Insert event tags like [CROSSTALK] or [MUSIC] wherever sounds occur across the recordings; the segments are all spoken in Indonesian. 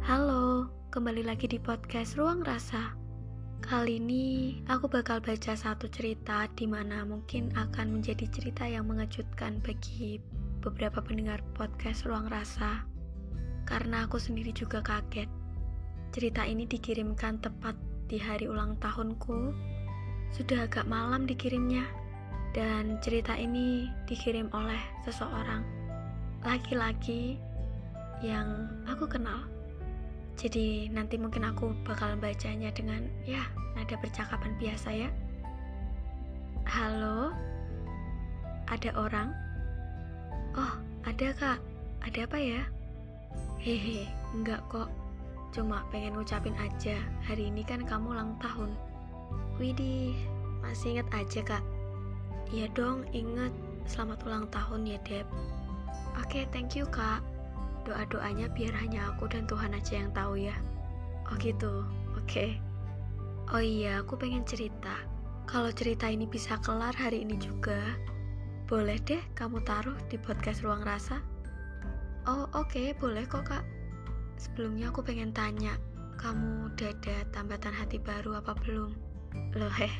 Halo, kembali lagi di podcast Ruang Rasa. Kali ini aku bakal baca satu cerita di mana mungkin akan menjadi cerita yang mengejutkan bagi beberapa pendengar podcast Ruang Rasa. Karena aku sendiri juga kaget. Cerita ini dikirimkan tepat di hari ulang tahunku. Sudah agak malam dikirimnya. Dan cerita ini dikirim oleh seseorang laki-laki yang aku kenal. Jadi nanti mungkin aku bakal bacanya dengan ya nada percakapan biasa ya. Halo, ada orang? Oh, ada kak. Ada apa ya? Hehe, enggak kok. Cuma pengen ngucapin aja, hari ini kan kamu ulang tahun. Widih, masih inget aja kak? Iya dong, inget. Selamat ulang tahun ya Deb. Oke, thank you kak. Doa-doanya biar hanya aku dan Tuhan aja yang tahu ya. Oh gitu, oke. Okay. Oh iya, aku pengen cerita. Kalau cerita ini bisa kelar hari ini juga, boleh deh kamu taruh di podcast Ruang Rasa. Oh oke, okay, boleh kok kak. Sebelumnya aku pengen tanya, kamu udah ada tambatan hati baru apa belum? Loh heh,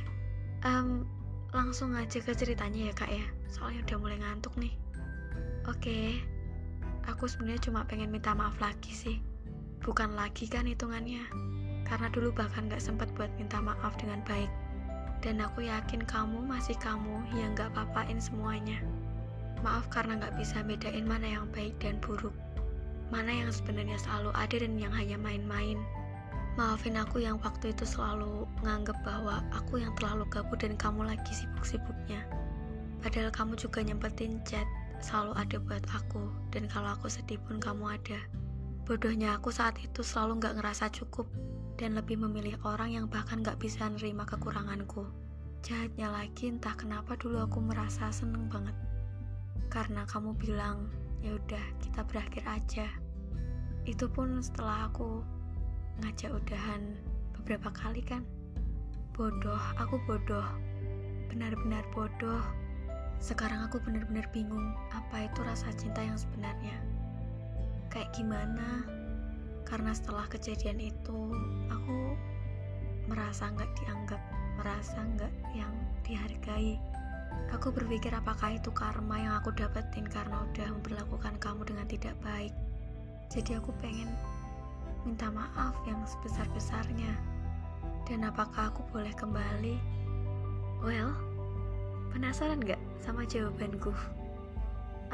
um, langsung aja ke ceritanya ya kak ya, soalnya udah mulai ngantuk nih. Oke, aku sebenarnya cuma pengen minta maaf lagi sih. Bukan lagi kan hitungannya. Karena dulu bahkan gak sempat buat minta maaf dengan baik. Dan aku yakin kamu masih kamu yang gak papain semuanya. Maaf karena gak bisa bedain mana yang baik dan buruk. Mana yang sebenarnya selalu ada dan yang hanya main-main. Maafin aku yang waktu itu selalu nganggep bahwa aku yang terlalu gabut dan kamu lagi sibuk-sibuknya. Padahal kamu juga nyempetin chat selalu ada buat aku dan kalau aku sedih pun kamu ada. Bodohnya aku saat itu selalu gak ngerasa cukup dan lebih memilih orang yang bahkan gak bisa nerima kekuranganku. Jahatnya lagi entah kenapa dulu aku merasa seneng banget. Karena kamu bilang, ya udah kita berakhir aja. Itu pun setelah aku ngajak udahan beberapa kali kan. Bodoh, aku bodoh. Benar-benar bodoh sekarang aku benar-benar bingung apa itu rasa cinta yang sebenarnya. Kayak gimana? Karena setelah kejadian itu, aku merasa nggak dianggap, merasa nggak yang dihargai. Aku berpikir apakah itu karma yang aku dapetin karena udah memperlakukan kamu dengan tidak baik. Jadi aku pengen minta maaf yang sebesar-besarnya. Dan apakah aku boleh kembali? Well, Penasaran gak sama jawabanku?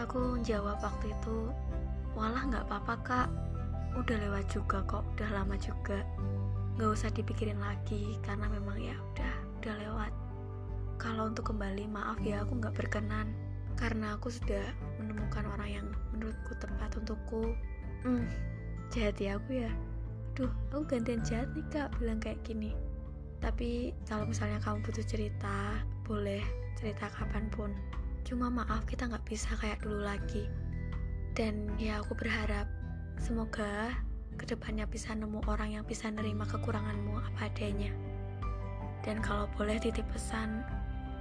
Aku jawab waktu itu, walah gak apa-apa kak, udah lewat juga kok, udah lama juga. Gak usah dipikirin lagi, karena memang ya udah, udah lewat. Kalau untuk kembali, maaf ya aku gak berkenan, karena aku sudah menemukan orang yang menurutku tepat untukku. Hmm, jahat ya aku ya. Duh, aku gantian jahat nih kak, bilang kayak gini. Tapi kalau misalnya kamu butuh cerita, boleh cerita kapan pun. Cuma maaf kita nggak bisa kayak dulu lagi. Dan ya aku berharap semoga ke depannya bisa nemu orang yang bisa nerima kekuranganmu apa adanya. Dan kalau boleh titip pesan,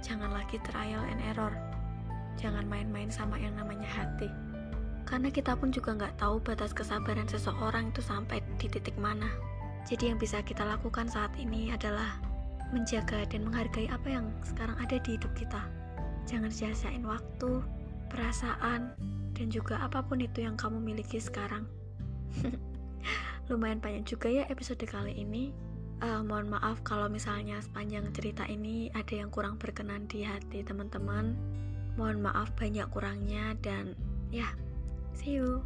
jangan lagi trial and error. Jangan main-main sama yang namanya hati. Karena kita pun juga nggak tahu batas kesabaran seseorang itu sampai di titik mana. Jadi yang bisa kita lakukan saat ini adalah menjaga dan menghargai apa yang sekarang ada di hidup kita. Jangan sia-siain waktu, perasaan, dan juga apa pun itu yang kamu miliki sekarang. [LAUGHS] Lumayan banyak juga ya episode kali ini. Uh, mohon maaf kalau misalnya sepanjang cerita ini ada yang kurang berkenan di hati teman-teman. Mohon maaf banyak kurangnya dan ya, see you.